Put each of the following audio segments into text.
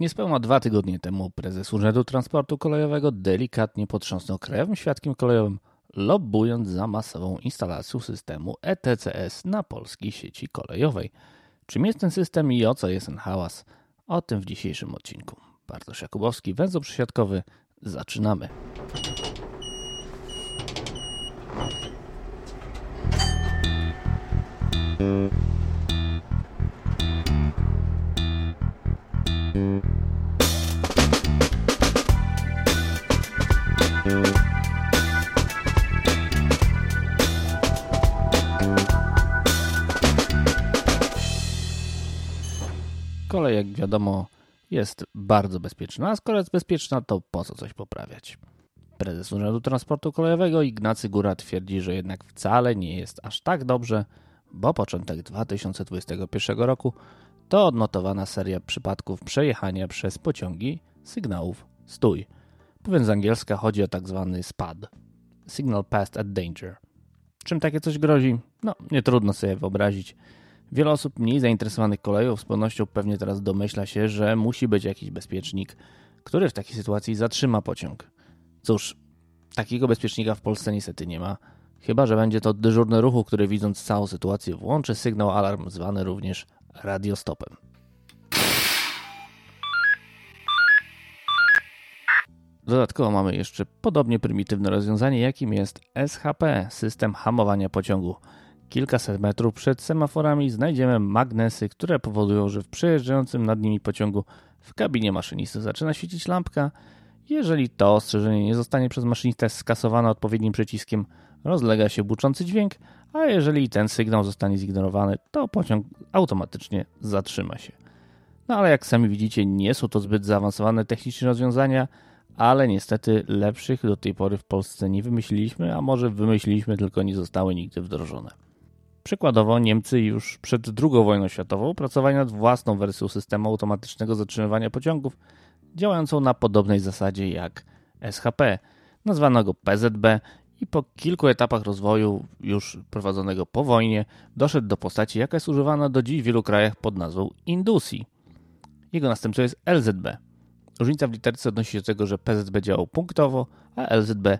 Niespełna dwa tygodnie temu prezes Urzędu Transportu Kolejowego delikatnie potrząsnął krajowym świadkiem kolejowym, lobbując za masową instalacją systemu ETCS na polskiej sieci kolejowej. Czym jest ten system i o co jest ten hałas? O tym w dzisiejszym odcinku. Bartosz Jakubowski, węzeł przesiadkowy. Zaczynamy. Jak wiadomo, jest bardzo bezpieczna, a skoro jest bezpieczna, to po co coś poprawiać? Prezes Urzędu Transportu Kolejowego Ignacy Góra twierdzi, że jednak wcale nie jest aż tak dobrze, bo początek 2021 roku to odnotowana seria przypadków przejechania przez pociągi sygnałów stój. Mówiąc z angielska chodzi o tak zwany SPAD – Signal Passed at Danger. Czym takie coś grozi? No, nie trudno sobie wyobrazić. Wiele osób mniej zainteresowanych koleją z pewnością pewnie teraz domyśla się, że musi być jakiś bezpiecznik, który w takiej sytuacji zatrzyma pociąg. Cóż, takiego bezpiecznika w Polsce niestety nie ma. Chyba, że będzie to dyżurny ruchu, który widząc całą sytuację włączy sygnał alarm zwany również radiostopem. Dodatkowo mamy jeszcze podobnie prymitywne rozwiązanie, jakim jest SHP, system hamowania pociągu. Kilkaset metrów przed semaforami znajdziemy magnesy, które powodują, że w przejeżdżającym nad nimi pociągu w kabinie maszynisty zaczyna świecić lampka. Jeżeli to ostrzeżenie nie zostanie przez maszynistę skasowane odpowiednim przyciskiem, rozlega się buczący dźwięk, a jeżeli ten sygnał zostanie zignorowany, to pociąg automatycznie zatrzyma się. No ale jak sami widzicie, nie są to zbyt zaawansowane technicznie rozwiązania, ale niestety lepszych do tej pory w Polsce nie wymyśliliśmy, a może wymyśliliśmy, tylko nie zostały nigdy wdrożone. Przykładowo Niemcy już przed II wojną światową pracowali nad własną wersją systemu automatycznego zatrzymywania pociągów, działającą na podobnej zasadzie jak SHP, nazwanego PZB i po kilku etapach rozwoju już prowadzonego po wojnie doszedł do postaci, jaka jest używana do dziś w wielu krajach pod nazwą Indusi. Jego następcą jest LZB. Różnica w literce odnosi się do tego, że PZB działał punktowo, a LZB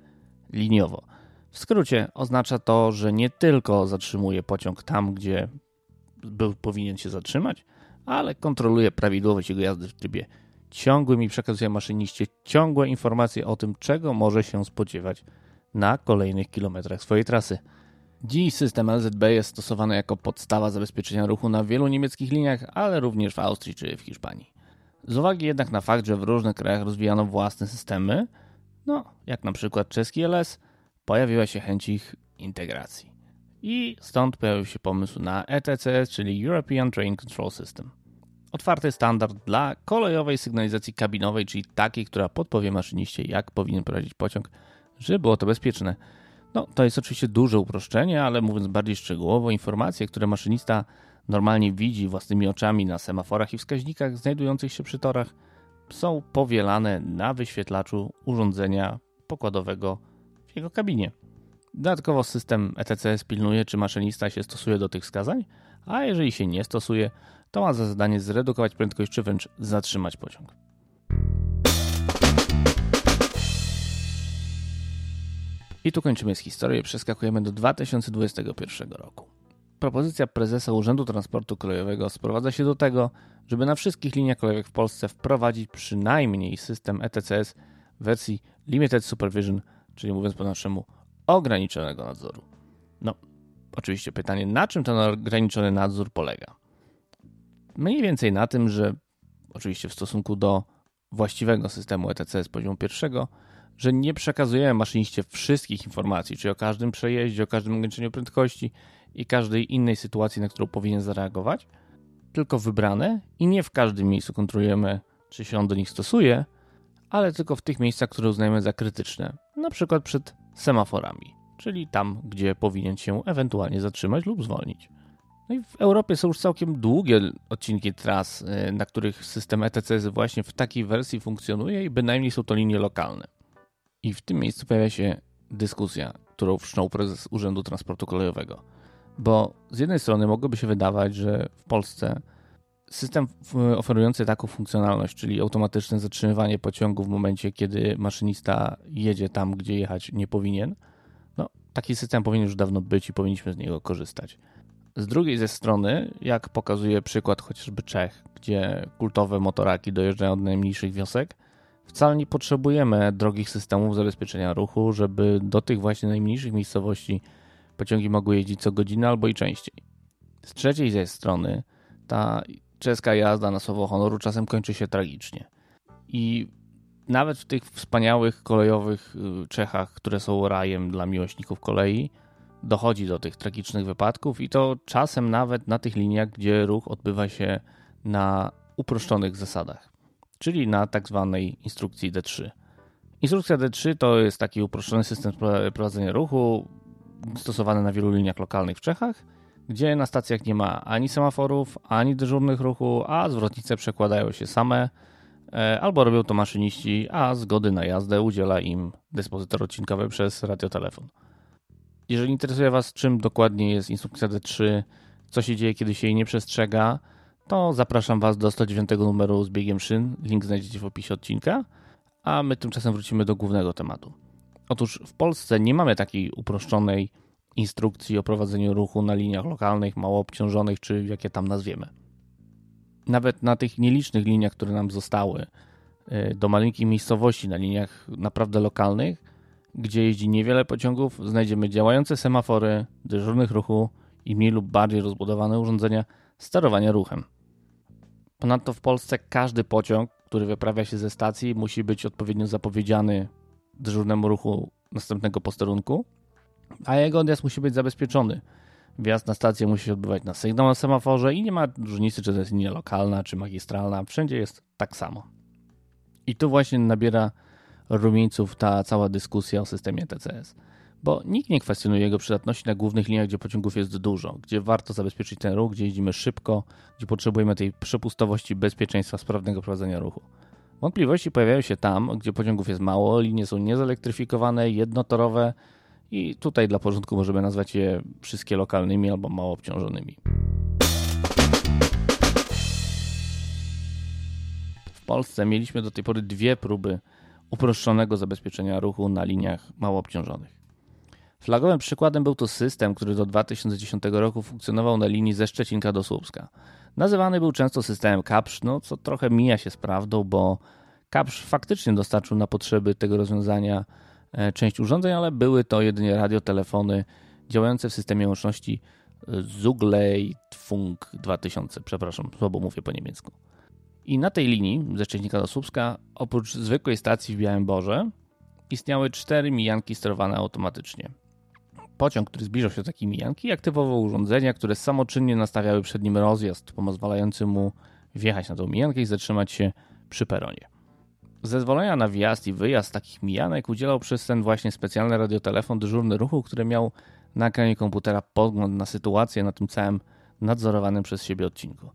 liniowo. W skrócie oznacza to, że nie tylko zatrzymuje pociąg tam, gdzie był, powinien się zatrzymać, ale kontroluje prawidłowość jego jazdy w trybie ciągłym i przekazuje maszyniście ciągłe informacje o tym, czego może się spodziewać na kolejnych kilometrach swojej trasy. Dziś system LZB jest stosowany jako podstawa zabezpieczenia ruchu na wielu niemieckich liniach, ale również w Austrii czy w Hiszpanii. Z uwagi jednak na fakt, że w różnych krajach rozwijano własne systemy, no jak na przykład czeski LS, pojawiła się chęć ich integracji. I stąd pojawił się pomysł na ETCS, czyli European Train Control System. Otwarty standard dla kolejowej sygnalizacji kabinowej, czyli takiej, która podpowie maszyniście, jak powinien prowadzić pociąg, żeby było to bezpieczne. No, to jest oczywiście duże uproszczenie, ale mówiąc bardziej szczegółowo, informacje, które maszynista normalnie widzi własnymi oczami na semaforach i wskaźnikach znajdujących się przy torach, są powielane na wyświetlaczu urządzenia pokładowego w jego kabinie. Dodatkowo system ETCS pilnuje, czy maszynista się stosuje do tych wskazań, a jeżeli się nie stosuje, to ma za zadanie zredukować prędkość czy wręcz zatrzymać pociąg. I tu kończymy z historią przeskakujemy do 2021 roku. Propozycja prezesa Urzędu Transportu Kolejowego sprowadza się do tego, żeby na wszystkich liniach kolejowych w Polsce wprowadzić przynajmniej system ETCS w wersji Limited Supervision czyli mówiąc po naszemu ograniczonego nadzoru. No, oczywiście pytanie, na czym ten ograniczony nadzór polega? Mniej więcej na tym, że oczywiście w stosunku do właściwego systemu ETC z poziomu pierwszego, że nie przekazujemy maszyniście wszystkich informacji, czyli o każdym przejeździe, o każdym ograniczeniu prędkości i każdej innej sytuacji, na którą powinien zareagować, tylko wybrane i nie w każdym miejscu kontrolujemy, czy się on do nich stosuje, ale tylko w tych miejscach, które uznajemy za krytyczne, na przykład przed semaforami, czyli tam, gdzie powinien się ewentualnie zatrzymać lub zwolnić. No i w Europie są już całkiem długie odcinki tras, y, na których system ETCS właśnie w takiej wersji funkcjonuje i bynajmniej są to linie lokalne. I w tym miejscu pojawia się dyskusja, którą wszczął prezes Urzędu Transportu Kolejowego. Bo z jednej strony mogłoby się wydawać, że w Polsce System oferujący taką funkcjonalność, czyli automatyczne zatrzymywanie pociągu w momencie, kiedy maszynista jedzie tam, gdzie jechać nie powinien, no, taki system powinien już dawno być i powinniśmy z niego korzystać. Z drugiej ze strony, jak pokazuje przykład chociażby Czech, gdzie kultowe motoraki dojeżdżają od najmniejszych wiosek, wcale nie potrzebujemy drogich systemów zabezpieczenia ruchu, żeby do tych właśnie najmniejszych miejscowości pociągi mogły jeździć co godzinę albo i częściej. Z trzeciej ze strony, ta czeska jazda na słowo honoru czasem kończy się tragicznie. I nawet w tych wspaniałych kolejowych y, Czechach, które są rajem dla miłośników kolei, dochodzi do tych tragicznych wypadków i to czasem nawet na tych liniach, gdzie ruch odbywa się na uproszczonych zasadach, czyli na tak zwanej instrukcji D3. Instrukcja D3 to jest taki uproszczony system prowadzenia ruchu stosowany na wielu liniach lokalnych w Czechach, gdzie na stacjach nie ma ani semaforów, ani dyżurnych ruchu, a zwrotnice przekładają się same e, albo robią to maszyniści, a zgody na jazdę udziela im dyspozytor odcinkowy przez radiotelefon. Jeżeli interesuje Was, czym dokładnie jest instrukcja D3, co się dzieje, kiedy się jej nie przestrzega, to zapraszam Was do 109 numeru z biegiem szyn. Link znajdziecie w opisie odcinka. A my tymczasem wrócimy do głównego tematu. Otóż w Polsce nie mamy takiej uproszczonej instrukcji o prowadzeniu ruchu na liniach lokalnych, mało obciążonych, czy jak je tam nazwiemy. Nawet na tych nielicznych liniach, które nam zostały, y, do maleńkich miejscowości, na liniach naprawdę lokalnych, gdzie jeździ niewiele pociągów, znajdziemy działające semafory, dyżurnych ruchu i mniej lub bardziej rozbudowane urządzenia sterowania ruchem. Ponadto w Polsce każdy pociąg, który wyprawia się ze stacji, musi być odpowiednio zapowiedziany dyżurnemu ruchu następnego posterunku, a jego odjazd musi być zabezpieczony. Wjazd na stację musi się odbywać na sygnał na semaforze i nie ma różnicy, czy to jest linia lokalna, czy magistralna. Wszędzie jest tak samo. I tu właśnie nabiera rumieńców ta cała dyskusja o systemie TCS. Bo nikt nie kwestionuje jego przydatności na głównych liniach, gdzie pociągów jest dużo, gdzie warto zabezpieczyć ten ruch, gdzie jeździmy szybko, gdzie potrzebujemy tej przepustowości, bezpieczeństwa, sprawnego prowadzenia ruchu. Wątpliwości pojawiają się tam, gdzie pociągów jest mało, linie są niezelektryfikowane, jednotorowe i tutaj dla porządku możemy nazwać je wszystkie lokalnymi albo mało obciążonymi. W Polsce mieliśmy do tej pory dwie próby uproszczonego zabezpieczenia ruchu na liniach mało obciążonych. Flagowym przykładem był to system, który do 2010 roku funkcjonował na linii ze Szczecinka do Słupska. Nazywany był często systemem Kapsz, no co trochę mija się z prawdą, bo Kapsz faktycznie dostarczył na potrzeby tego rozwiązania część urządzeń, ale były to jedynie radiotelefony działające w systemie łączności e, Zugleit Funk 2000. Przepraszam, słabo mówię po niemiecku. I na tej linii ze Szczęśnika do Słupska, oprócz zwykłej stacji w Białym Borze, istniały cztery mijanki sterowane automatycznie. Pociąg, który zbliżał się do takiej mijanki, aktywował urządzenia, które samoczynnie nastawiały przed nim rozjazd, pozwalający mu wjechać na tą mijankę i zatrzymać się przy peronie. Zezwolenia na wjazd i wyjazd takich mijanek udzielał przez ten właśnie specjalny radiotelefon dyżurny ruchu, który miał na ekranie komputera podgląd na sytuację na tym całym nadzorowanym przez siebie odcinku.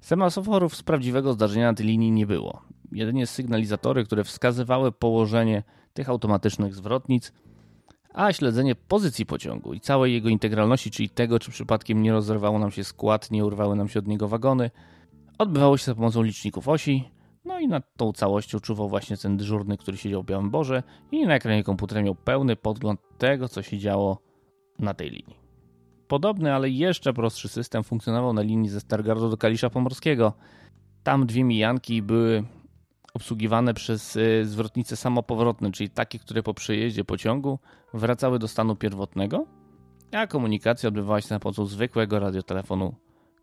Semaforów z prawdziwego zdarzenia na tej linii nie było. Jedynie sygnalizatory, które wskazywały położenie tych automatycznych zwrotnic, a śledzenie pozycji pociągu i całej jego integralności, czyli tego, czy przypadkiem nie rozerwało nam się skład, nie urwały nam się od niego wagony, odbywało się za pomocą liczników osi, no i nad tą całością czuwał właśnie ten dyżurny, który siedział w Białym Borze i na ekranie komputera miał pełny podgląd tego, co się działo na tej linii. Podobny, ale jeszcze prostszy system funkcjonował na linii ze Stargardu do Kalisza Pomorskiego. Tam dwie mijanki były obsługiwane przez y, zwrotnice samopowrotne, czyli takie, które po przejeździe pociągu wracały do stanu pierwotnego, a komunikacja odbywała się na pomocą zwykłego radiotelefonu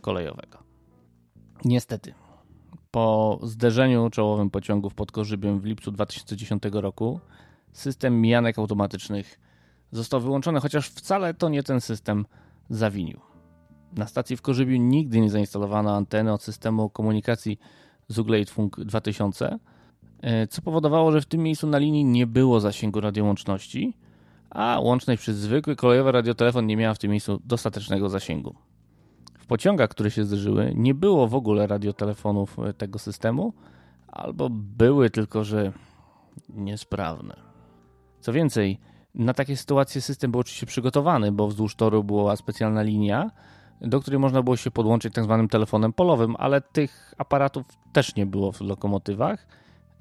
kolejowego. Niestety, po zderzeniu czołowym pociągów pod Korzybiem w lipcu 2010 roku system mijanek automatycznych został wyłączony, chociaż wcale to nie ten system zawinił. Na stacji w Korzybiu nigdy nie zainstalowano anteny od systemu komunikacji Funk 2000, e, co powodowało, że w tym miejscu na linii nie było zasięgu radiołączności, a łączność przez zwykły kolejowy radiotelefon nie miała w tym miejscu dostatecznego zasięgu. Pociągach, które się zderzyły, nie było w ogóle radiotelefonów e, tego systemu, albo były tylko, że niesprawne. Co więcej, na takie sytuacje system był oczywiście przygotowany, bo wzdłuż toru była specjalna linia, do której można było się podłączyć tak zwanym telefonem polowym, ale tych aparatów też nie było w lokomotywach.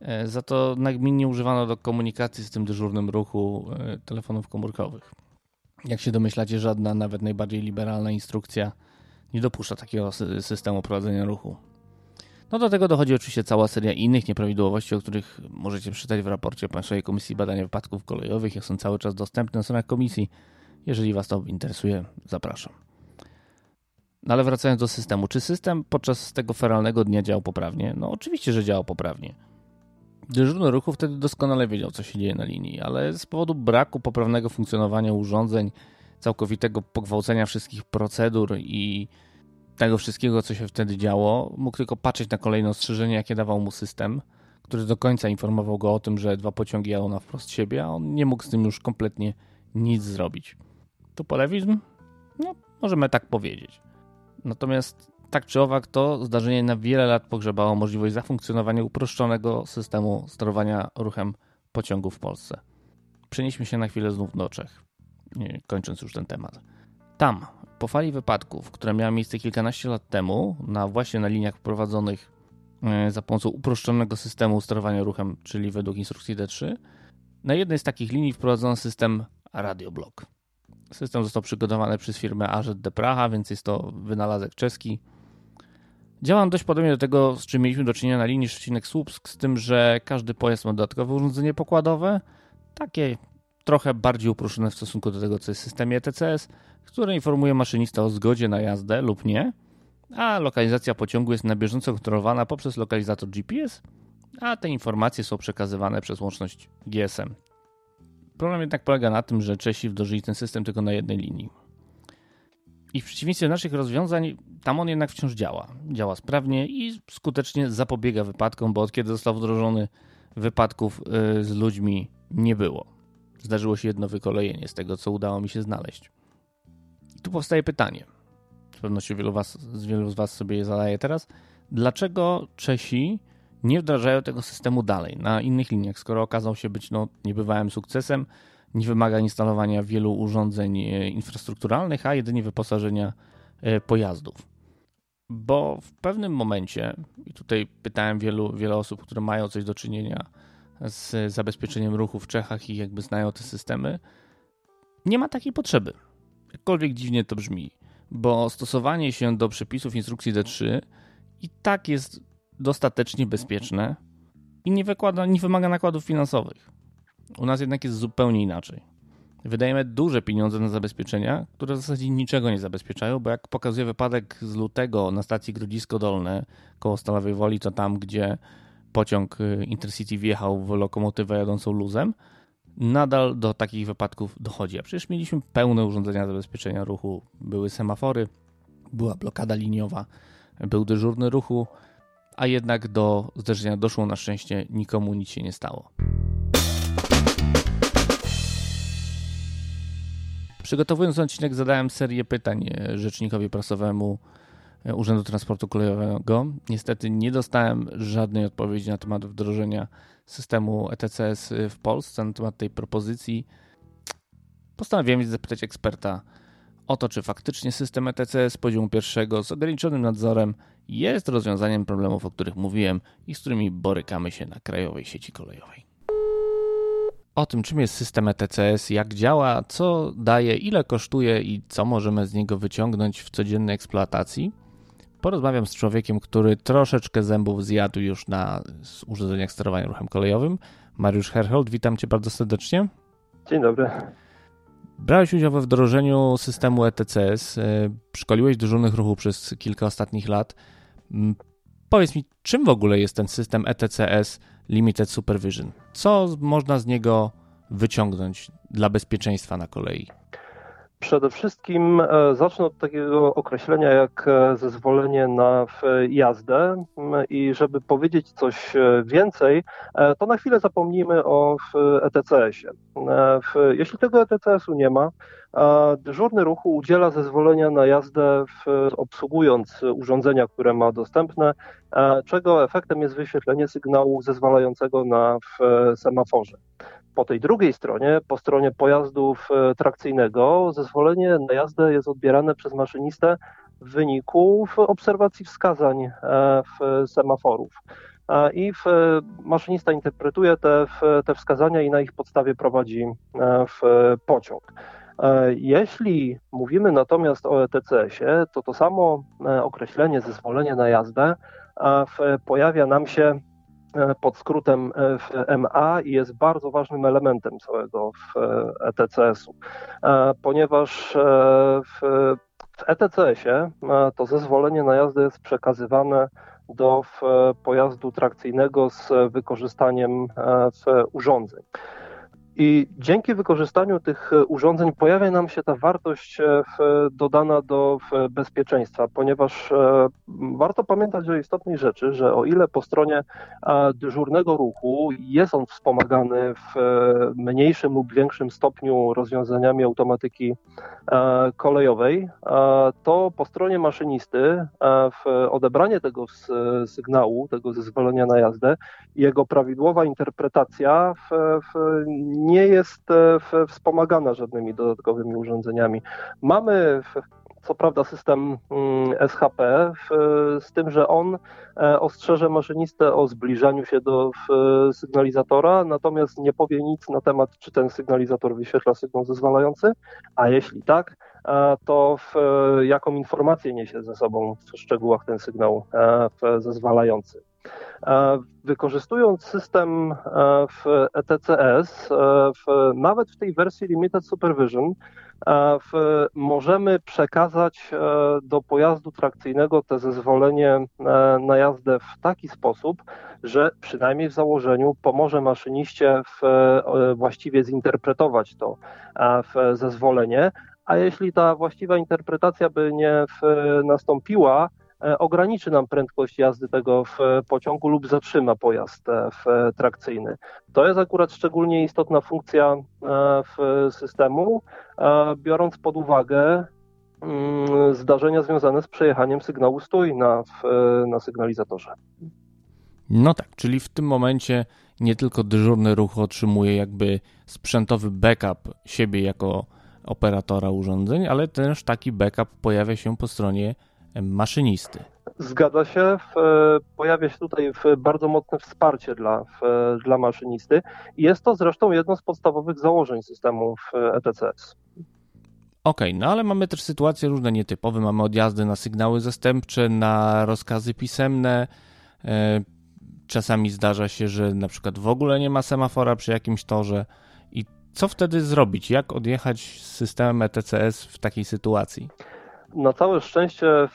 E, za to nagminnie używano do komunikacji z tym dyżurnym ruchu e, telefonów komórkowych. Jak się domyślacie, żadna, nawet najbardziej liberalna instrukcja nie dopuszcza takiego systemu prowadzenia ruchu. No do tego dochodzi oczywiście cała seria innych nieprawidłowości, o których możecie przeczytać w raporcie Państwowej Komisji Badania Wypadków Kolejowych. Jak są cały czas dostępne na stronach komisji. Jeżeli Was to interesuje, zapraszam. No ale wracając do systemu. Czy system podczas tego feralnego dnia działał poprawnie? No oczywiście, że działał poprawnie. Dyżurny ruchu wtedy doskonale wiedział, co się dzieje na linii, ale z powodu braku poprawnego funkcjonowania urządzeń, całkowitego pogwałcenia wszystkich procedur i tego wszystkiego, co się wtedy działo, mógł tylko patrzeć na kolejne ostrzeżenia, jakie dawał mu system, który do końca informował go o tym, że dwa pociągi jadą na wprost siebie, a on nie mógł z tym już kompletnie nic zrobić. To polewizm? No, możemy tak powiedzieć. Natomiast tak czy owak to zdarzenie na wiele lat pogrzebało możliwość zafunkcjonowania uproszczonego systemu sterowania ruchem pociągu w Polsce. Przenieśmy się na chwilę znów do Czech, kończąc już ten temat. Tam, po fali wypadków, która miała miejsce kilkanaście lat temu, na właśnie na liniach prowadzonych e, za pomocą uproszczonego systemu sterowania ruchem, czyli według instrukcji D3, na jednej z takich linii wprowadzono system Radioblock. System został przygotowany przez firmę AZD Praha, więc jest to wynalazek czeski. Działa on dość podobnie do tego, z czym mieliśmy do czynienia na linii Szczecinek-Słupsk, z tym, że każdy pojazd ma dodatkowe urządzenie pokładowe, takie trochę bardziej uproszczone w stosunku do tego, co jest w systemie ETCS, które informuje maszynista o zgodzie na jazdę lub nie, a lokalizacja pociągu jest na bieżąco kontrolowana poprzez lokalizator GPS, a te informacje są przekazywane przez łączność GSM. Problem jednak polega na tym, że Czesi wdrożyli ten system tylko na jednej linii. I w przeciwieństwie do naszych rozwiązań, tam on jednak wciąż działa. Działa sprawnie i skutecznie zapobiega wypadkom, bo od kiedy został wdrożony, wypadków y, z ludźmi nie było. Zdarzyło się jedno wykolejenie z tego, co udało mi się znaleźć. I tu powstaje pytanie. Z pewnością wielu, was, wielu z Was sobie je zadaje teraz. Dlaczego Czesi nie wdrażają tego systemu dalej na innych liniach, skoro okazał się być no, niebywałym sukcesem, nie wymaga instalowania wielu urządzeń e, infrastrukturalnych, a jedynie wyposażenia e, pojazdów. Bo w pewnym momencie, i tutaj pytałem wielu, wiele osób, które mają coś do czynienia z zabezpieczeniem ruchu w Czechach i jakby znają te systemy, nie ma takiej potrzeby. Jakkolwiek dziwnie to brzmi, bo stosowanie się do przepisów instrukcji D3 i tak jest dostatecznie bezpieczne i nie, wykłada, nie wymaga nakładów finansowych. U nas jednak jest zupełnie inaczej. Wydajemy duże pieniądze na zabezpieczenia, które w zasadzie niczego nie zabezpieczają, bo jak pokazuje wypadek z lutego na stacji Grodzisko Dolne koło Stalowej Woli, to tam, gdzie pociąg y, Intercity wjechał w lokomotywę jadącą luzem, nadal do takich wypadków dochodzi. A przecież mieliśmy pełne urządzenia zabezpieczenia ruchu. Były semafory, była blokada liniowa, był dyżurny ruchu, a jednak do zderzenia doszło na szczęście, nikomu nic się nie stało. Przygotowując odcinek zadałem serię pytań e, rzecznikowi prasowemu Urzędu Transportu Kolejowego. Niestety nie dostałem żadnej odpowiedzi na temat wdrożenia systemu ETCS w Polsce, na temat tej propozycji. Postanowiłem więc zapytać eksperta o to, czy faktycznie system ETCS poziomu pierwszego z ograniczonym nadzorem jest rozwiązaniem problemów, o których mówiłem i z którymi borykamy się na krajowej sieci kolejowej. O tym, czym jest system ETCS, jak działa, co daje, ile kosztuje i co możemy z niego wyciągnąć w codziennej eksploatacji, porozmawiam z człowiekiem, który troszeczkę zębów zjadł już na urządzeniach sterowania ruchem kolejowym. Mariusz Herhold, witam cię bardzo serdecznie. Dzień dobry. Brałeś udział we wdrożeniu systemu ETCS, e, szkoliłeś dyżurnych ruchu przez kilka ostatnich lat. Powiedz mi, czym w ogóle jest ten system ETCS Limited Supervision? Co można z niego wyciągnąć dla bezpieczeństwa na kolei? Przede wszystkim e, zacznę od takiego określenia jak e, zezwolenie na jazdę i żeby powiedzieć coś e, więcej, to na chwilę zapomnijmy o ETCS-ie. Jeśli tego ETCS-u nie ma, dyżurny ruchu udziela zezwolenia na jazdę obsługując urządzenia, które ma dostępne, czego efektem jest wyświetlenie sygnału zezwalającego na semaforze. Po tej drugiej stronie, po stronie pojazdów e, trakcyjnego, zezwolenie na jazdę jest odbierane przez maszynistę wyniku w obserwacji wskazań w semaforów. I w, maszynista interpretuje te, te wskazania i na ich podstawie prowadzi w pociąg. Jeśli mówimy natomiast o ETCS-ie, to to samo określenie zezwolenie na jazdę pojawia nam się E, pod skrótem e, MA i jest bardzo ważnym elementem całego ETCS-u, e ponieważ w, w ETCS-ie to zezwolenie na jazdę jest przekazywane do pojazdu trakcyjnego z wykorzystaniem urządzeń. I dzięki wykorzystaniu tych e, urządzeń pojawia nam się ta wartość e, dodana do bezpieczeństwa, ponieważ e, warto pamiętać o istotnej rzeczy, że o ile po stronie dyżurnego ruchu jest on wspomagany w mniejszym lub większym stopniu rozwiązaniami automatyki kolejowej, to po stronie maszynisty odebranie tego sygnału, tego zezwolenia na jazdę, jego prawidłowa interpretacja w, w nie jest e, wspomagana żadnymi dodatkowymi urządzeniami. Mamy co prawda system mm, SHP, z tym, że on e, ostrzeże maszynistę o zbliżaniu się do sygnalizatora, natomiast nie powie nic na temat, czy ten sygnalizator wyświetla sygnał zezwalający, a jeśli tak, e, to w, jaką informację niesie ze sobą w szczegółach ten sygnał zezwalający. E, wykorzystując system e, w ETCS, e, w, nawet w tej wersji Limited Supervision, w, możemy przekazać do pojazdu trakcyjnego te zezwolenie na jazdę w taki sposób, że przynajmniej w założeniu pomoże maszyniście w, właściwie zinterpretować to zezwolenie, a jeśli ta właściwa interpretacja by nie nastąpiła, ograniczy nam prędkość jazdy tego w pociągu lub zatrzyma pojazd e, w trakcyjny. To jest akurat szczególnie istotna funkcja e, w systemu, biorąc pod uwagę mm, zdarzenia związane z przejechaniem sygnału stój na, na sygnalizatorze. No tak, czyli w tym momencie nie tylko dyżurny ruch otrzymuje jakby sprzętowy backup siebie jako operatora urządzeń, ale też taki backup pojawia się po stronie maszynisty. Zgadza się. Pojawia się tutaj bardzo mocne wsparcie dla, dla maszynisty. Jest to zresztą jedno z podstawowych założeń systemu ETCS. Okej, okay, no ale mamy też sytuacje różne nietypowe. Mamy odjazdy na sygnały zastępcze, na rozkazy pisemne. E, czasami zdarza się, że na przykład w ogóle nie ma semafora przy jakimś torze. I co wtedy zrobić? Jak odjechać z systemem ETCS w takiej sytuacji? Na całe szczęście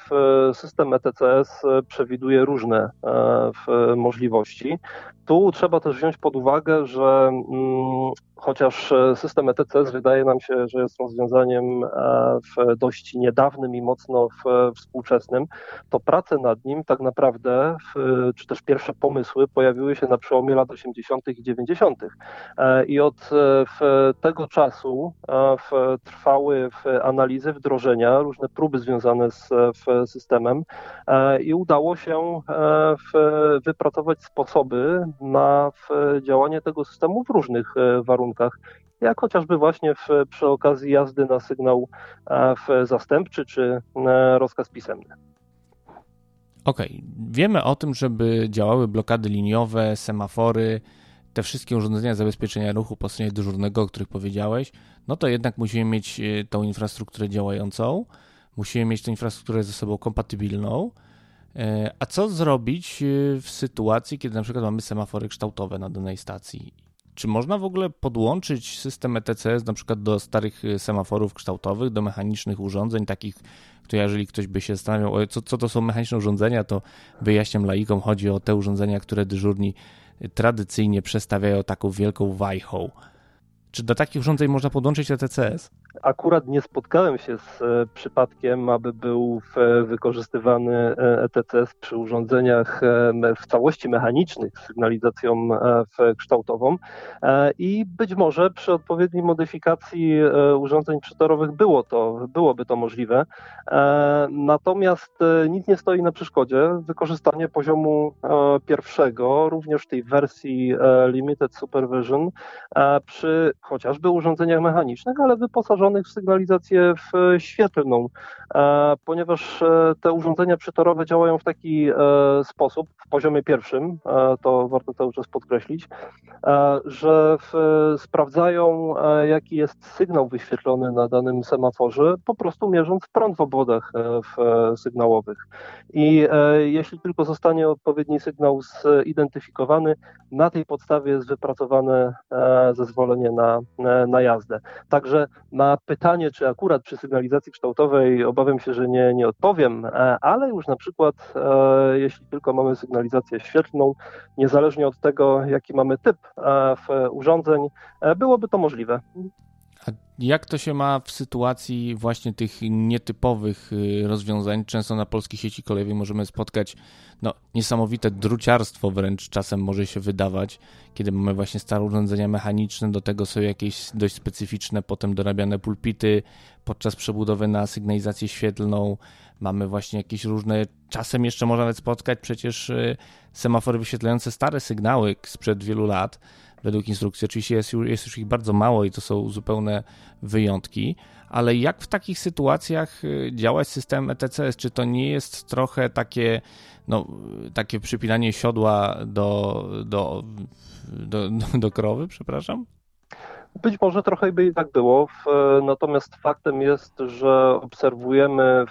system ETCS przewiduje różne e, możliwości. Tu trzeba też wziąć pod uwagę, że mm, chociaż e, system ETCS wydaje nam się, że jest rozwiązaniem e, dość niedawnym i mocno współczesnym, to prace nad nim tak naprawdę, czy też pierwsze pomysły pojawiły się na przełomie lat 80. i 90. E, I od tego czasu trwały analizy, wdrożenia, różne próby związane z systemem i udało się wypracować sposoby na działanie tego systemu w różnych warunkach warunkach, jak chociażby właśnie w, przy okazji jazdy na sygnał e, zastępczy czy e, rozkaz pisemny. Okej, okay. wiemy o tym, żeby działały blokady liniowe, semafory, te wszystkie urządzenia zabezpieczenia ruchu po stronie dyżurnego, o których powiedziałeś, no to jednak musimy mieć e, tą infrastrukturę działającą, musimy mieć tę infrastrukturę ze sobą kompatybilną. A co zrobić w sytuacji, kiedy na przykład mamy semafory kształtowe na danej stacji czy można w ogóle podłączyć system ETCS na przykład do starych y, semaforów kształtowych, do mechanicznych urządzeń, takich, które jeżeli ktoś by się zastanawiał, co, co to są mechaniczne urządzenia, to wyjaśniam laikom, chodzi o te urządzenia, które dyżurni tradycyjnie przestawiają taką wielką wajchą. Czy do takich urządzeń można podłączyć ETCS? Akurat nie spotkałem się z e, przypadkiem, aby był wykorzystywany ETCS przy urządzeniach e, w całości mechanicznych z sygnalizacją e, kształtową i być może przy odpowiedniej modyfikacji urządzeń przetorowych było to, byłoby to możliwe. Natomiast nic nie stoi na przeszkodzie wykorzystanie poziomu pierwszego, również tej wersji Limited Supervision przy chociażby urządzeniach mechanicznych, ale wyposażonych w sygnalizację świetlną, ponieważ te urządzenia przetorowe działają w taki sposób, w poziomie pierwszym, to warto cały czas podkreślić, że sprawdzają, jaki jest sygnał wyświetlony na danym semaforze, po prostu mierząc prąd w obwodach sygnałowych. I jeśli tylko zostanie odpowiedni sygnał zidentyfikowany, na tej podstawie jest wypracowane e, zezwolenie na, e, na jazdę. Także na pytanie, czy akurat przy sygnalizacji kształtowej, obawiam się, że nie, nie odpowiem, e, ale już na przykład, jeśli tylko mamy sygnalizację świetlną, niezależnie od tego, jaki mamy typ urządzeń, byłoby to możliwe. Jak to się ma w sytuacji właśnie tych nietypowych y, rozwiązań? Często na polskiej sieci kolejowej możemy spotkać no, niesamowite druciarstwo wręcz czasem może się wydawać, kiedy mamy właśnie stare urządzenia mechaniczne, do tego są jakieś dość specyficzne, potem dorabiane pulpity podczas przebudowy na sygnalizację świetlną. Mamy właśnie jakieś różne, czasem jeszcze można nawet spotkać przecież y, semafory wyświetlające stare sygnały sprzed wielu lat według instrukcji. Oczywiście jest, jest już ich bardzo mało i to są zupełne wyjątki, ale jak w takich sytuacjach y, działać system ETCS? Czy to nie jest trochę takie, no, takie przypinanie siodła do, do, do, do krowy, przepraszam? Być może trochę by i tak było, natomiast faktem jest, że obserwujemy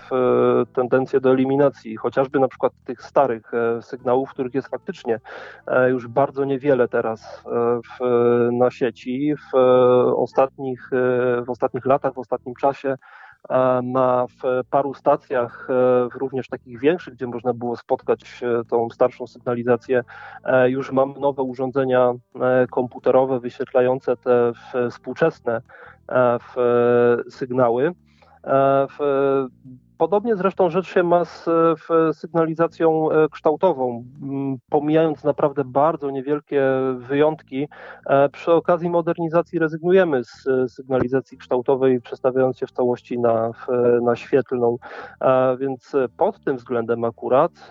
tendencję do eliminacji chociażby na przykład tych starych e, sygnałów, których jest faktycznie e, już bardzo niewiele teraz e, na sieci. W ostatnich, w ostatnich latach, w ostatnim czasie na w paru stacjach, e, również takich większych, gdzie można było spotkać e, tą starszą sygnalizację, e, już mamy nowe urządzenia komputerowe wyświetlające te współczesne sygnały. Podobnie zresztą rzecz się ma z sygnalizacją e, kształtową. Pomijając naprawdę bardzo niewielkie wyjątki, e, przy okazji modernizacji rezygnujemy z e, sygnalizacji kształtowej, przestawiając się w całości na, na świetlną. Więc pod tym względem akurat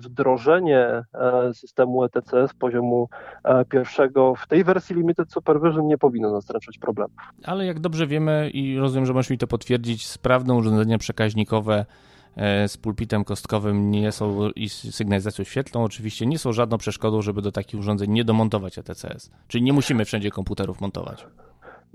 wdrożenie systemu ETC z poziomu pierwszego w tej wersji Limited Supervision nie powinno nastręczać problemów. Ale jak dobrze wiemy i rozumiem, że możesz mi to potwierdzić, urządzenie urządzenia przekaźnikowe e, z pulpitem kostkowym nie są i sygnalizacją świetlną oczywiście nie są żadną przeszkodą, żeby do takich urządzeń nie domontować ETCS. Czyli nie musimy wszędzie komputerów montować.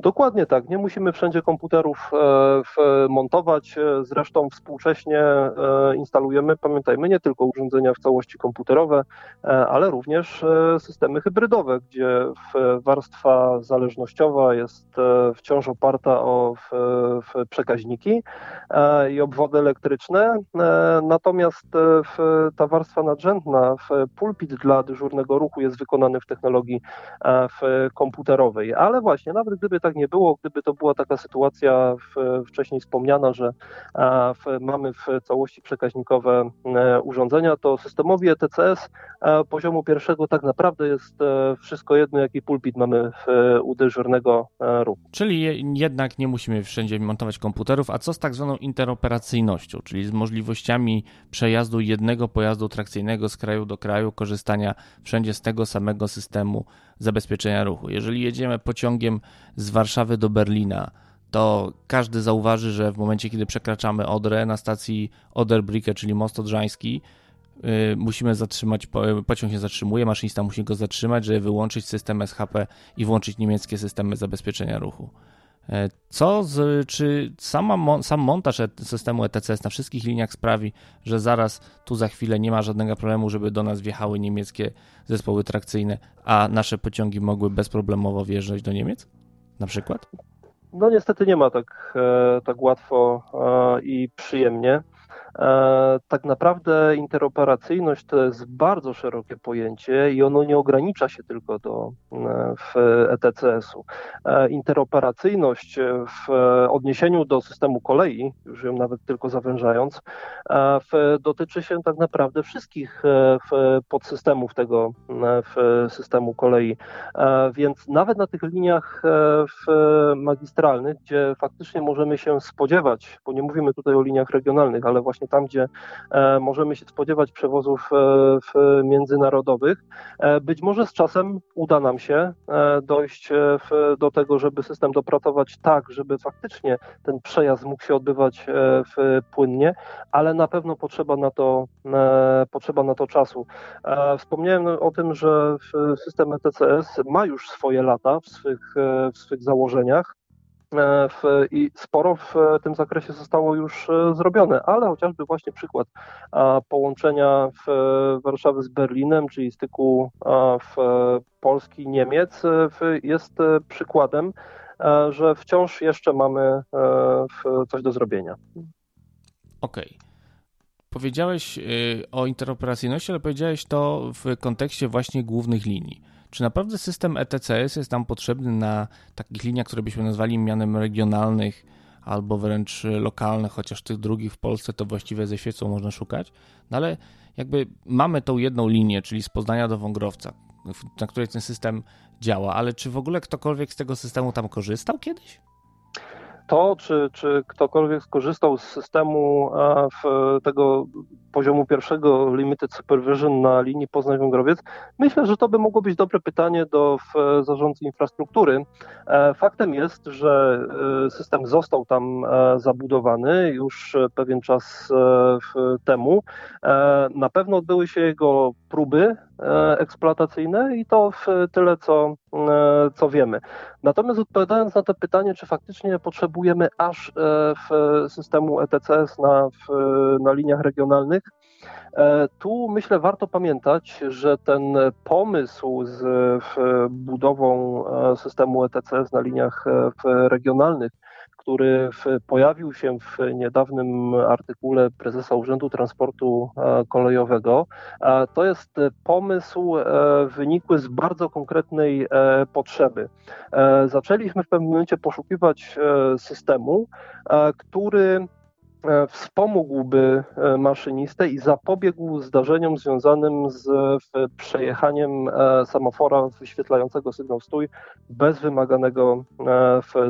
Dokładnie tak. Nie musimy wszędzie komputerów e, montować. E, zresztą współcześnie e, instalujemy, pamiętajmy, nie tylko urządzenia w całości komputerowe, ale również systemy hybrydowe, gdzie warstwa zależnościowa jest wciąż oparta o przekaźniki i obwody elektryczne. Natomiast ta warstwa nadrzędna, pulpit dla dyżurnego ruchu jest wykonany w technologii komputerowej. Ale właśnie, nawet gdyby tak nie było, gdyby to była taka sytuacja w, wcześniej wspomniana, że w, mamy w całości przekaźnikowe e, urządzenia, to systemowi ETCS e, poziomu pierwszego tak naprawdę jest e, wszystko jedno, jaki pulpit mamy w, u dyżurnego ruchu. Czyli jednak nie musimy wszędzie montować komputerów, a co z tak zwaną interoperacyjnością, czyli z możliwościami przejazdu jednego pojazdu trakcyjnego z kraju do kraju, korzystania wszędzie z tego samego systemu zabezpieczenia ruchu. Jeżeli jedziemy pociągiem z Warszawy do Berlina, to każdy zauważy, że w momencie, kiedy przekraczamy Odrę na stacji Oderbrücke, czyli most odrzański, yy, musimy zatrzymać, pociąg się zatrzymuje, maszynista musi go zatrzymać, żeby wyłączyć system SHP i włączyć niemieckie systemy zabezpieczenia ruchu. E, co z, czy sama, sam montaż e, systemu ETCS na wszystkich liniach sprawi, że zaraz tu za chwilę nie ma żadnego problemu, żeby do nas wjechały niemieckie zespoły trakcyjne, a nasze pociągi mogły bezproblemowo wjeżdżać do Niemiec? Na przykład? No niestety nie ma tak, e, tak łatwo i przyjemnie. E, tak naprawdę interoperacyjność to jest bardzo szerokie pojęcie i ono nie ogranicza się tylko do e, ETCS-u. E interoperacyjność w odniesieniu do systemu kolei, już ją nawet tylko zawężając, dotyczy się tak naprawdę wszystkich podsystemów tego systemu kolei. Więc nawet na tych liniach magistralnych, gdzie faktycznie możemy się spodziewać, bo nie mówimy tutaj o liniach regionalnych, ale właśnie właśnie tam, gdzie możemy się spodziewać przewozów międzynarodowych. Być może z czasem uda nam się dojść do tego, żeby system dopracować tak, żeby faktycznie ten przejazd mógł się odbywać płynnie, ale na pewno potrzeba na to, potrzeba na to czasu. Wspomniałem o tym, że system ETCS ma już swoje lata w swych, w swych założeniach. E, I sporo w tym zakresie zostało już e, zrobione, ale chociażby właśnie przykład połączenia Warszawy z Berlinem, czyli styku w Polski i Niemiec, jest przykładem, e, że wciąż jeszcze mamy coś do zrobienia. Okej. Okay. Powiedziałeś o interoperacyjności, ale powiedziałeś to w kontekście właśnie głównych linii. Czy naprawdę system ETCS jest nam potrzebny na takich liniach, które byśmy nazwali mianem regionalnych albo wręcz lokalnych, chociaż tych drugich w Polsce to właściwie ze świecą można szukać? No ale jakby mamy tą jedną linię, czyli z Poznania do Wągrowca, na której ten system działa, ale czy w ogóle ktokolwiek z tego systemu tam korzystał kiedyś? To, czy, czy ktokolwiek skorzystał z systemu w tego poziomu pierwszego Limited Supervision na linii Poznań-Wągrowiec, myślę, że to by mogło być dobre pytanie do zarządcy infrastruktury. E, faktem jest, że e, system został tam e, zabudowany już pewien czas temu. Na pewno odbyły się jego próby eksploatacyjne i to w tyle, co, co wiemy. Natomiast odpowiadając na to pytanie, czy faktycznie potrzebujemy aż w systemu ETCS na, w, na liniach regionalnych, E, tu myślę warto pamiętać, że ten pomysł z budową e, systemu ETCS na liniach e, regionalnych, który pojawił się w niedawnym artykule prezesa Urzędu Transportu Kolejowego, to jest pomysł wynikły z bardzo konkretnej potrzeby. Zaczęliśmy w pewnym momencie poszukiwać systemu, który E, wspomógłby e, maszynistę i zapobiegł zdarzeniom związanym z przejechaniem e, samofora wyświetlającego sygnał stój bez wymaganego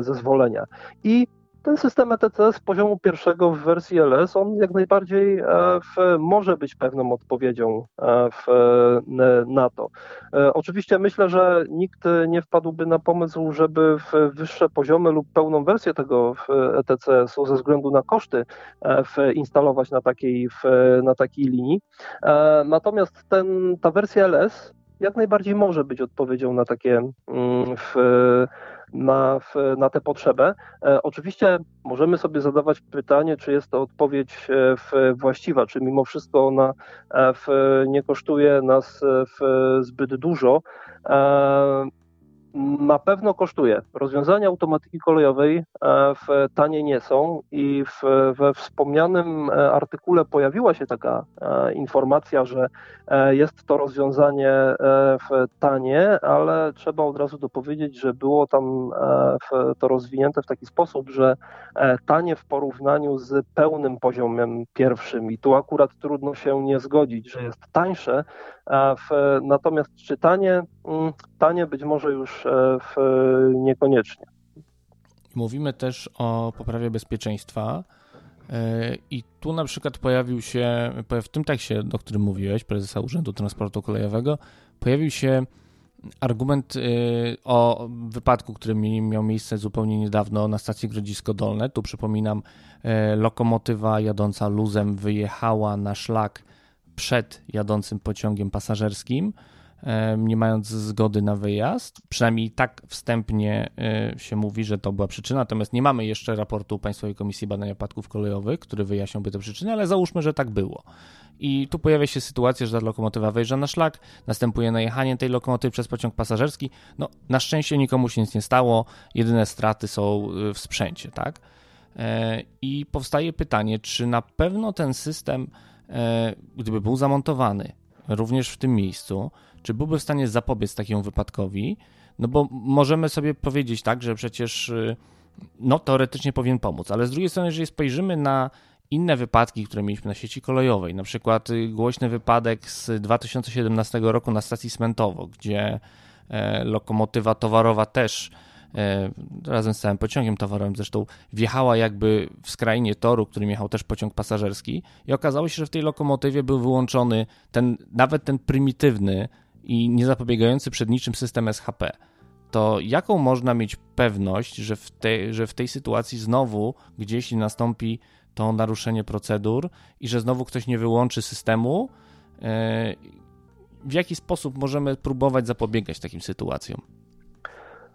zezwolenia. I ten system ETCS poziomu pierwszego w wersji LS, on jak najbardziej e, w, może być pewną odpowiedzią e, w, na to. E, oczywiście myślę, że nikt nie wpadłby na pomysł, żeby w wyższe poziomy lub pełną wersję tego ETCS-u ze względu na koszty instalować na takiej, na takiej linii. Natomiast ten, ta wersja LS jak najbardziej może być odpowiedzią na takie mm, w, na, na tę potrzebę. E, oczywiście możemy sobie zadawać pytanie, czy jest to odpowiedź e, właściwa, czy mimo wszystko ona e, nie kosztuje nas zbyt dużo. Na pewno kosztuje. Rozwiązania automatyki kolejowej e, w tanie nie są i w, we wspomnianym e, artykule pojawiła się taka e, informacja, że jest to rozwiązanie tanie, ale trzeba od razu dopowiedzieć, że było tam to rozwinięte w taki sposób, że tanie w porównaniu z pełnym poziomem pierwszym i tu akurat trudno się nie zgodzić, że jest tańsze, w, natomiast czytanie, tanie być może już e, w, niekoniecznie. Mówimy też o poprawie bezpieczeństwa. E, I tu na przykład pojawił się, w tym tekście, o którym mówiłeś, prezesa Urzędu Transportu Kolejowego, pojawił się argument e, o wypadku, który miał miejsce zupełnie niedawno na stacji Grodzisko Dolne. Tu przypominam, lokomotywa jadąca luzem wyjechała na szlak przed jadącym pociągiem pasażerskim, nie mając zgody na wyjazd. Przynajmniej tak wstępnie e, się mówi, że to była przyczyna, natomiast nie mamy jeszcze raportu Państwowej Komisji Badania Wypadków Kolejowych, który wyjaśniałby te przyczyny, ale załóżmy, że tak było. I tu pojawia się sytuacja, że ta lokomotywa wejrza na szlak, następuje najechanie tej lokomotywy przez pociąg pasażerski. No, na szczęście nikomu się nic nie stało, jedyne straty są e, w sprzęcie, tak? E, I powstaje pytanie, czy na pewno ten system gdyby był zamontowany również w tym miejscu, czy byłby w stanie zapobiec takiemu wypadkowi? No bo możemy sobie powiedzieć tak, że przecież y, no teoretycznie powinien pomóc, ale z drugiej strony, jeżeli spojrzymy na inne wypadki, które mieliśmy na sieci kolejowej, na przykład y, głośny wypadek z 2017 roku na stacji Smentowo, gdzie e, lokomotywa towarowa też e, razem z całym pociągiem towarowym zresztą wjechała jakby w skrajnie toru, którym jechał też pociąg pasażerski i okazało się, że w tej lokomotywie był wyłączony ten, nawet ten prymitywny i niezapobiegający przed niczym system SHP. To jaką można mieć pewność, że w, tej, że w tej sytuacji znowu gdzieś nastąpi to naruszenie procedur i że znowu ktoś nie wyłączy systemu? E, w jaki sposób możemy próbować zapobiegać takim sytuacjom?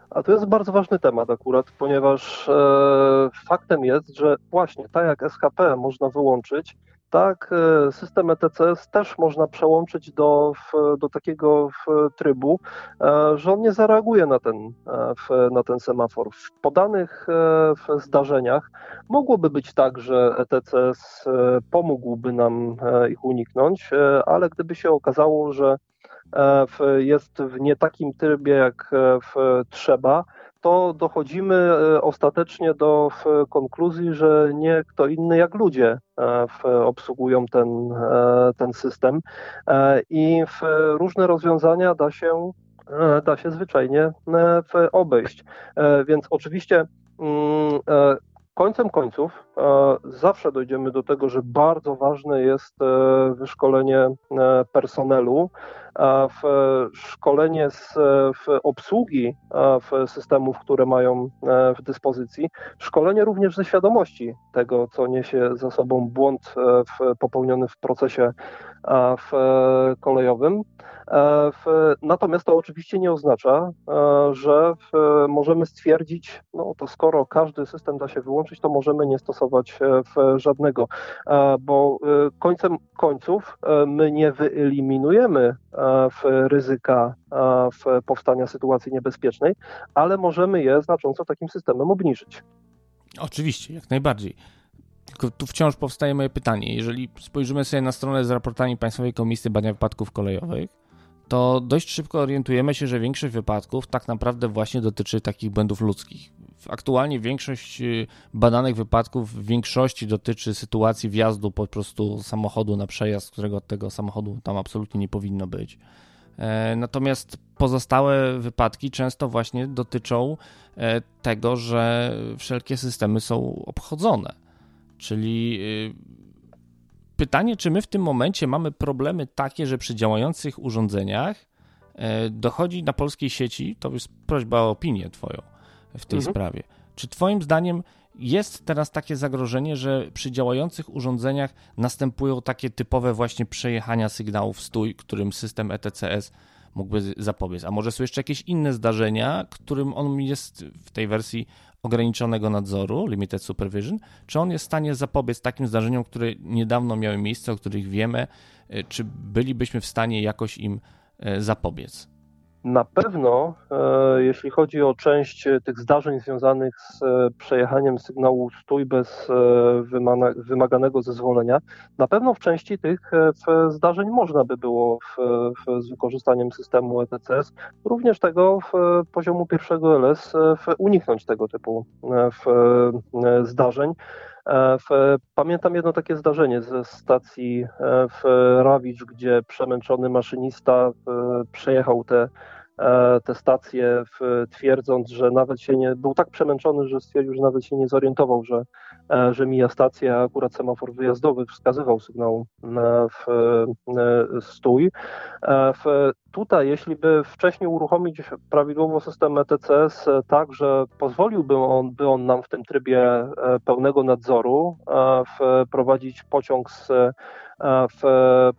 A to jest bardzo ważny temat akurat, ponieważ e, faktem jest, że właśnie tak jak SHP można wyłączyć, tak e, system ETCS też można przełączyć do, do takiego trybu, e, że on nie zareaguje na ten, e, na ten semafor. W podanych zdarzeniach mogłoby być tak, że ETCS pomógłby nam ich uniknąć, ale gdyby się okazało, że jest w nie takim trybie, jak trzeba, to dochodzimy e, ostatecznie do konkluzji, że nie kto inny jak ludzie e, obsługują ten, e, ten system i różne rozwiązania da się, da się zwyczajnie obejść. Więc oczywiście mm, końcem końców zawsze dojdziemy do tego, że bardzo ważne jest wyszkolenie personelu, w szkolenie z w obsługi w systemów, które mają e, w dyspozycji, szkolenie również ze świadomości tego, co niesie za sobą błąd e, popełniony w procesie w kolejowym. E, natomiast to oczywiście nie oznacza, że możemy stwierdzić, no to skoro każdy system da się wyłączyć, to możemy nie stosować żadnego, bo końcem końców my nie wyeliminujemy ryzyka powstania sytuacji niebezpiecznej, ale możemy je znacząco takim systemem obniżyć. Oczywiście, jak najbardziej. Tu wciąż powstaje moje pytanie. Jeżeli spojrzymy sobie na stronę z raportami Państwowej Komisji Badania Wypadków Kolejowych, to dość szybko orientujemy się, że większość wypadków tak naprawdę właśnie dotyczy takich błędów ludzkich. Aktualnie większość y, badanych wypadków w większości dotyczy sytuacji wjazdu po prostu samochodu na przejazd, którego tego samochodu tam absolutnie nie powinno być. E, natomiast pozostałe wypadki często właśnie dotyczą e, tego, że wszelkie systemy są obchodzone. Czyli y, pytanie, czy my w tym momencie mamy problemy takie, że przy działających urządzeniach e, dochodzi na polskiej sieci, to jest prośba o opinię Twoją w tej mhm. sprawie. Czy Twoim zdaniem jest teraz takie zagrożenie, że przy działających urządzeniach następują takie typowe właśnie przejechania sygnałów stój, którym system ETCS mógłby zapobiec? A może są jeszcze jakieś inne zdarzenia, którym on jest w tej wersji ograniczonego nadzoru, limited supervision, czy on jest w stanie zapobiec takim zdarzeniom, które niedawno miały miejsce, o których wiemy, e, czy bylibyśmy w stanie jakoś im e, zapobiec? Na pewno, e, jeśli chodzi o część tych zdarzeń związanych z e, przejechaniem sygnału stój bez e, wymaganego zezwolenia, na pewno w części tych zdarzeń można by było w, w, z wykorzystaniem systemu ETCS, również tego poziomu pierwszego LS, uniknąć tego typu zdarzeń. Pamiętam jedno takie zdarzenie ze stacji w Rawicz, gdzie przemęczony maszynista przejechał te E, te stacje, twierdząc, że nawet się nie, był tak przemęczony, że stwierdził, że nawet się nie zorientował, że, e, że mija stacja, akurat semafor wyjazdowy wskazywał sygnał w stój. E, w, tutaj, jeśli by wcześniej uruchomić prawidłowo system ETCS tak, że pozwoliłby on, by on nam w tym trybie pełnego nadzoru wprowadzić pociąg z E, w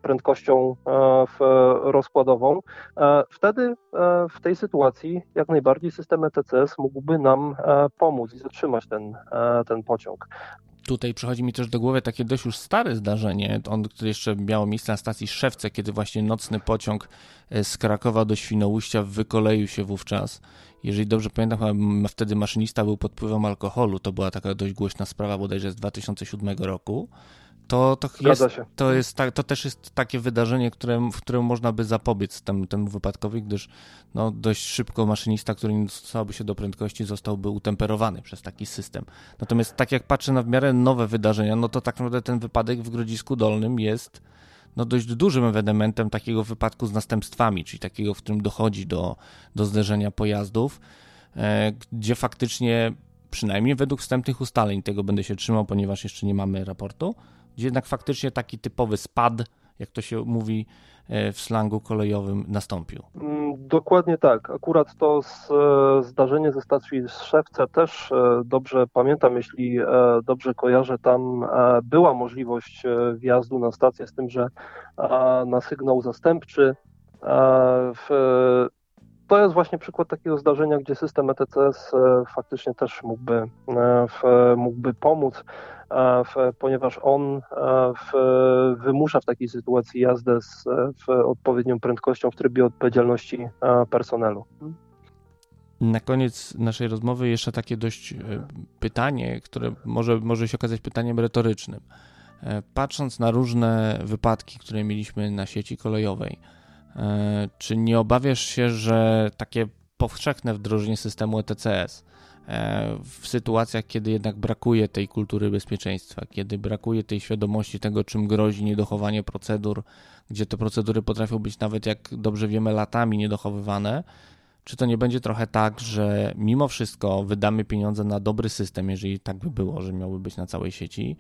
prędkością e, w rozkładową. E, wtedy w tej sytuacji jak najbardziej system ETCS mógłby nam pomóc i zatrzymać ten, ten pociąg. Tutaj przychodzi mi też do głowy takie dość już stare zdarzenie, on, które jeszcze miało miejsce na stacji Szewce, kiedy właśnie nocny pociąg z Krakowa do Świnoujścia wykoleił się wówczas. Jeżeli dobrze pamiętam, wtedy maszynista był pod wpływem alkoholu. To była taka dość głośna sprawa bodajże z 2007 roku to, to, jest, to, jest, to też jest takie wydarzenie, które, w którym można by zapobiec temu, temu wypadkowi, gdyż no, dość szybko maszynista, który nie dostosowałby się do prędkości, zostałby utemperowany przez taki system. Natomiast tak jak patrzę na w miarę nowe wydarzenia, no to tak naprawdę ten wypadek w Grodzisku Dolnym jest no, dość dużym ewenementem takiego wypadku z następstwami, czyli takiego, w którym dochodzi do, do zderzenia pojazdów. gdzie faktycznie, przynajmniej według wstępnych ustaleń, tego będę się trzymał, ponieważ jeszcze nie mamy raportu, gdzie jednak faktycznie taki typowy spad, jak to się mówi w slangu kolejowym, nastąpił. Mm, dokładnie tak. Akurat to zdarzenie ze stacji Szewce też dobrze pamiętam, jeśli dobrze kojarzę, tam była możliwość wjazdu na stację, z tym, że na sygnał zastępczy w, to jest właśnie przykład takiego zdarzenia, gdzie system ETCS e, faktycznie też mógłby, e, mógłby pomóc, w, ponieważ on wymusza w takiej sytuacji jazdę z odpowiednią prędkością w trybie odpowiedzialności personelu. Na koniec naszej rozmowy jeszcze takie dość e, pytanie, które może, może się okazać pytaniem retorycznym. Patrząc na różne wypadki, które mieliśmy na sieci kolejowej, E, czy nie obawiasz się, że takie powszechne wdrożenie systemu ETCS e, w sytuacjach, kiedy jednak brakuje tej kultury bezpieczeństwa, kiedy brakuje tej świadomości tego, czym grozi niedochowanie procedur, gdzie te procedury potrafią być nawet, jak dobrze wiemy, latami niedochowywane, czy to nie będzie trochę tak, że mimo wszystko wydamy pieniądze na dobry system, jeżeli tak by było, że miałby być na całej sieci,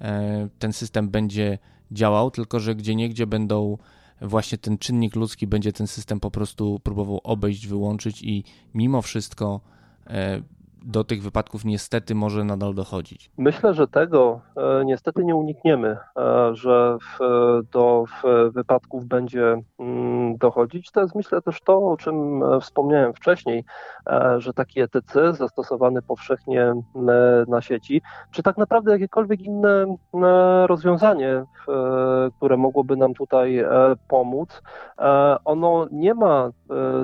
e, ten system będzie działał, tylko że gdzie niegdzie będą właśnie ten czynnik ludzki będzie ten system po prostu próbował obejść, wyłączyć i mimo wszystko e, do tych wypadków niestety może nadal dochodzić. Myślę, że tego e, niestety nie unikniemy, e, że w, do wypadków będzie mm, dochodzić. To jest myślę też to, o czym e, wspomniałem wcześniej, że taki ETC zastosowany powszechnie na sieci, czy tak naprawdę jakiekolwiek inne rozwiązanie, które mogłoby nam tutaj pomóc, ono nie ma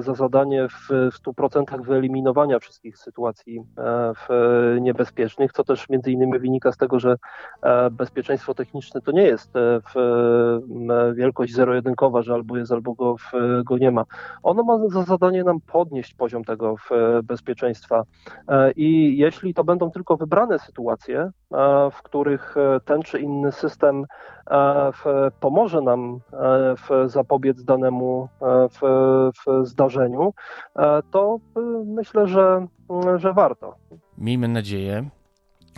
za zadanie w 100% wyeliminowania wszystkich sytuacji E, w niebezpiecznych, co też między innymi wynika z tego, że e, bezpieczeństwo techniczne to nie jest e, wielkość zero-jedynkowa, że albo jest, albo go, go nie ma. Ono ma za zadanie nam podnieść poziom tego bezpieczeństwa i jeśli to będą tylko wybrane sytuacje, w których ten czy inny system pomoże nam zapobiec danemu w, w zdarzeniu, to myślę, że że warto. Miejmy nadzieję.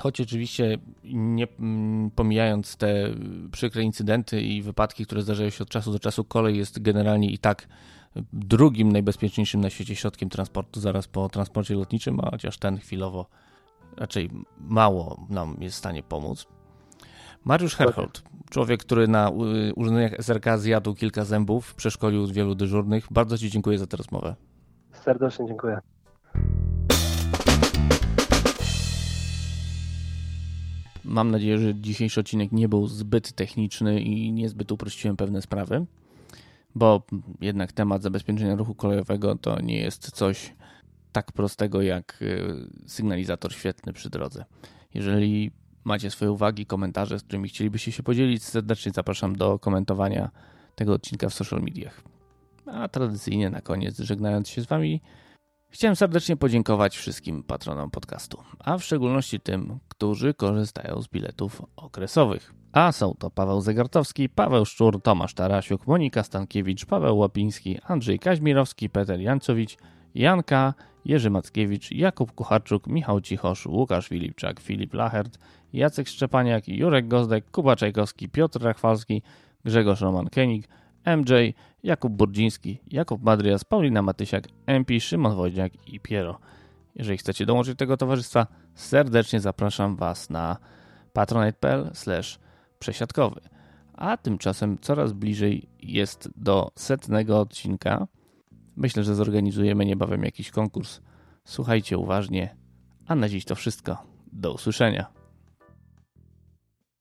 Choć oczywiście nie mm, pomijając te przykre incydenty i wypadki, które zdarzają się od czasu do czasu, kolej jest generalnie i tak drugim najbezpieczniejszym na świecie środkiem transportu, zaraz po transporcie lotniczym, a chociaż ten chwilowo raczej mało nam jest w stanie pomóc. Mariusz Herhold, człowiek, który na urządzeniach SRK zjadł kilka zębów, przeszkolił wielu dyżurnych. Bardzo Ci dziękuję za tę rozmowę. Serdecznie dziękuję. Mam nadzieję, że dzisiejszy odcinek nie był zbyt techniczny i niezbyt uprościłem pewne sprawy, bo jednak temat zabezpieczenia ruchu kolejowego to nie jest coś tak prostego jak y, sygnalizator świetny przy drodze. Jeżeli macie swoje uwagi, komentarze, z którymi chcielibyście się podzielić, serdecznie zapraszam do komentowania tego odcinka w social mediach. A tradycyjnie na koniec, żegnając się z Wami, Chciałem serdecznie podziękować wszystkim patronom podcastu, a w szczególności tym, którzy korzystają z biletów okresowych. A są to Paweł Zegartowski, Paweł Szczur, Tomasz Tarasiuk, Monika Stankiewicz, Paweł Łapiński, Andrzej Kaźmirowski, Peter Jancowicz, Janka, Jerzy Mackiewicz, Jakub Kucharczuk, Michał Cichosz, Łukasz Filipczak, Filip Lachert, Jacek Szczepaniak, Jurek Gozdek, Kuba Czajkowski, Piotr Rachwalski, Grzegorz Roman-Kenig, MJ, Jakub Burdziński, Jakub Madrias, Paulina Matysiak, MP, Szymon Wojdziak i Piero. Jeżeli chcecie dołączyć do tego towarzystwa, serdecznie zapraszam Was na patronite.pl przesiadkowy. A tymczasem coraz bliżej jest do setnego odcinka. Myślę, że zorganizujemy niebawem jakiś konkurs. Słuchajcie uważnie. A na dziś to wszystko. Do usłyszenia.